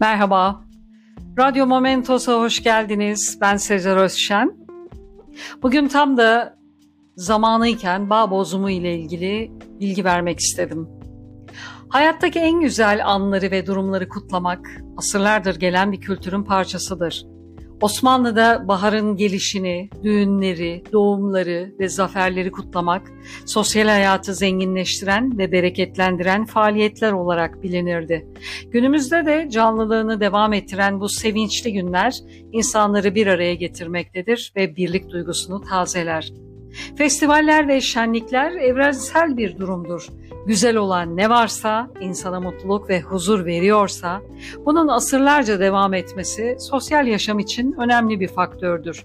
Merhaba, Radyo Momentos'a hoş geldiniz. Ben Sezer Özşen. Bugün tam da zamanıyken bağ bozumu ile ilgili bilgi vermek istedim. Hayattaki en güzel anları ve durumları kutlamak asırlardır gelen bir kültürün parçasıdır. Osmanlı'da baharın gelişini, düğünleri, doğumları ve zaferleri kutlamak, sosyal hayatı zenginleştiren ve bereketlendiren faaliyetler olarak bilinirdi. Günümüzde de canlılığını devam ettiren bu sevinçli günler insanları bir araya getirmektedir ve birlik duygusunu tazeler. Festivaller ve şenlikler evrensel bir durumdur. Güzel olan ne varsa, insana mutluluk ve huzur veriyorsa, bunun asırlarca devam etmesi sosyal yaşam için önemli bir faktördür.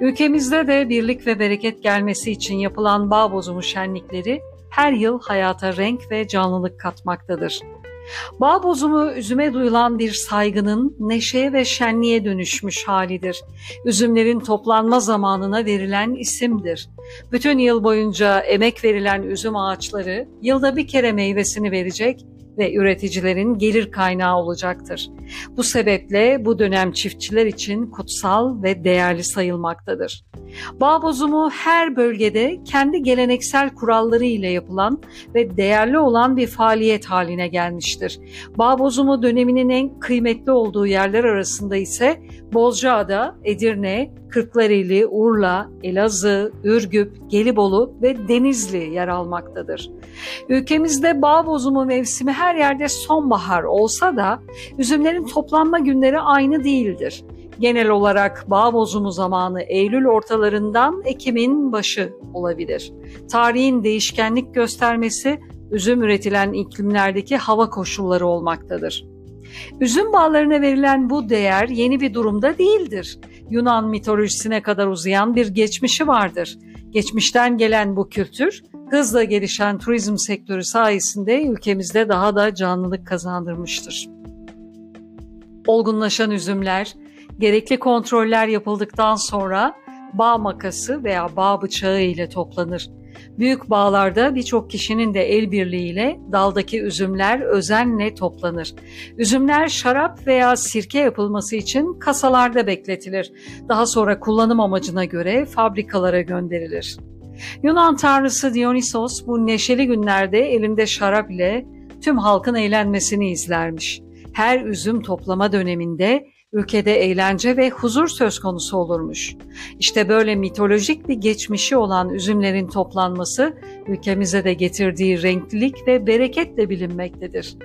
Ülkemizde de birlik ve bereket gelmesi için yapılan bağ bozumu şenlikleri her yıl hayata renk ve canlılık katmaktadır. Bağ bozumu üzüme duyulan bir saygının neşeye ve şenliğe dönüşmüş halidir. Üzümlerin toplanma zamanına verilen isimdir. Bütün yıl boyunca emek verilen üzüm ağaçları yılda bir kere meyvesini verecek ve üreticilerin gelir kaynağı olacaktır. Bu sebeple bu dönem çiftçiler için kutsal ve değerli sayılmaktadır. Bağ bozumu her bölgede kendi geleneksel kuralları ile yapılan ve değerli olan bir faaliyet haline gelmiştir. Bağ bozumu döneminin en kıymetli olduğu yerler arasında ise Bozcaada, Edirne, Kırklareli, Urla, Elazığ, Ürgüp, Gelibolu ve Denizli yer almaktadır. Ülkemizde bağ bozumu mevsimi her yerde sonbahar olsa da üzümlerin toplanma günleri aynı değildir. Genel olarak bağ bozumu zamanı Eylül ortalarından Ekim'in başı olabilir. Tarihin değişkenlik göstermesi üzüm üretilen iklimlerdeki hava koşulları olmaktadır. Üzüm bağlarına verilen bu değer yeni bir durumda değildir. Yunan mitolojisine kadar uzayan bir geçmişi vardır. Geçmişten gelen bu kültür hızla gelişen turizm sektörü sayesinde ülkemizde daha da canlılık kazandırmıştır. Olgunlaşan üzümler, gerekli kontroller yapıldıktan sonra bağ makası veya bağ bıçağı ile toplanır. Büyük bağlarda birçok kişinin de el birliğiyle daldaki üzümler özenle toplanır. Üzümler şarap veya sirke yapılması için kasalarda bekletilir. Daha sonra kullanım amacına göre fabrikalara gönderilir. Yunan tanrısı Dionysos bu neşeli günlerde elinde şarap ile tüm halkın eğlenmesini izlermiş. Her üzüm toplama döneminde ülkede eğlence ve huzur söz konusu olurmuş. İşte böyle mitolojik bir geçmişi olan üzümlerin toplanması ülkemize de getirdiği renklilik ve bereketle bilinmektedir.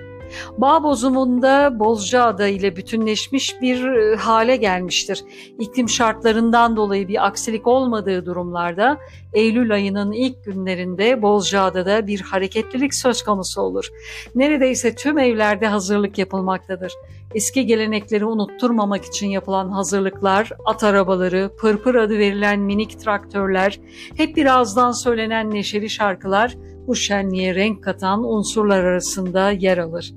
Bağ bozumunda Bozcaada ile bütünleşmiş bir e, hale gelmiştir. İklim şartlarından dolayı bir aksilik olmadığı durumlarda Eylül ayının ilk günlerinde Bozcaada'da bir hareketlilik söz konusu olur. Neredeyse tüm evlerde hazırlık yapılmaktadır. Eski gelenekleri unutturmamak için yapılan hazırlıklar, at arabaları, pırpır adı verilen minik traktörler, hep birazdan söylenen neşeli şarkılar bu şenliğe renk katan unsurlar arasında yer alır.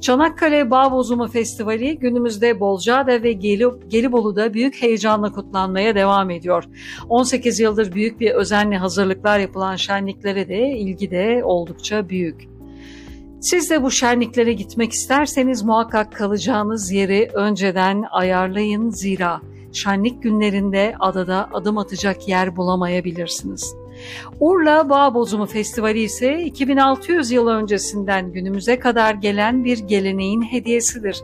Çanakkale Bağ Bozumu Festivali günümüzde Bolcaada ve Gelibolu'da büyük heyecanla kutlanmaya devam ediyor. 18 yıldır büyük bir özenle hazırlıklar yapılan şenliklere de ilgi de oldukça büyük. Siz de bu şenliklere gitmek isterseniz muhakkak kalacağınız yeri önceden ayarlayın zira şenlik günlerinde adada adım atacak yer bulamayabilirsiniz. Urla Bağ Bozumu Festivali ise 2600 yıl öncesinden günümüze kadar gelen bir geleneğin hediyesidir.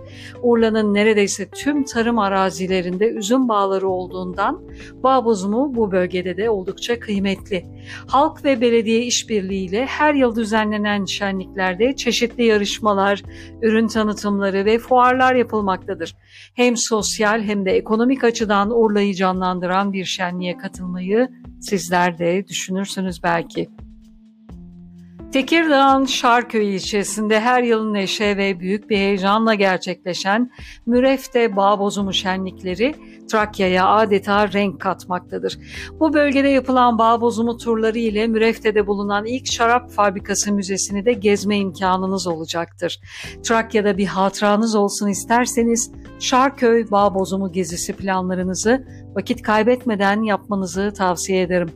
Urla'nın neredeyse tüm tarım arazilerinde üzüm bağları olduğundan bağ bozumu bu bölgede de oldukça kıymetli. Halk ve belediye işbirliğiyle her yıl düzenlenen şenliklerde çeşitli yarışmalar, ürün tanıtımları ve fuarlar yapılmaktadır. Hem sosyal hem de ekonomik açıdan Urla'yı canlandıran bir şenliğe katılmayı Sizler de düşünürsünüz belki. Tekirdağ'ın Şarköy ilçesinde her yıl neşe ve büyük bir heyecanla gerçekleşen Mürefte Bağ Bozumu şenlikleri Trakya'ya adeta renk katmaktadır. Bu bölgede yapılan bağ bozumu turları ile Mürefte'de bulunan ilk şarap fabrikası müzesini de gezme imkanınız olacaktır. Trakya'da bir hatıranız olsun isterseniz Şarköy Bağ Bozumu gezisi planlarınızı vakit kaybetmeden yapmanızı tavsiye ederim.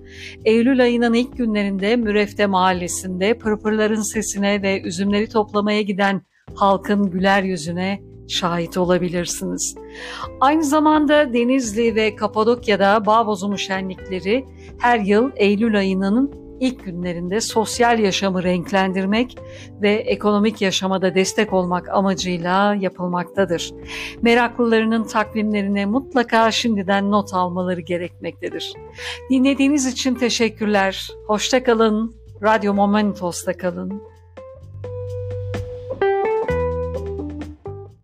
Eylül ayının ilk günlerinde Mürefte mahallesinde pırpırların sesine ve üzümleri toplamaya giden halkın güler yüzüne şahit olabilirsiniz. Aynı zamanda Denizli ve Kapadokya'da bağ şenlikleri her yıl Eylül ayının ilk günlerinde sosyal yaşamı renklendirmek ve ekonomik yaşamada destek olmak amacıyla yapılmaktadır. Meraklılarının takvimlerine mutlaka şimdiden not almaları gerekmektedir. Dinlediğiniz için teşekkürler. Hoşça kalın. Radyo Momentos'ta kalın.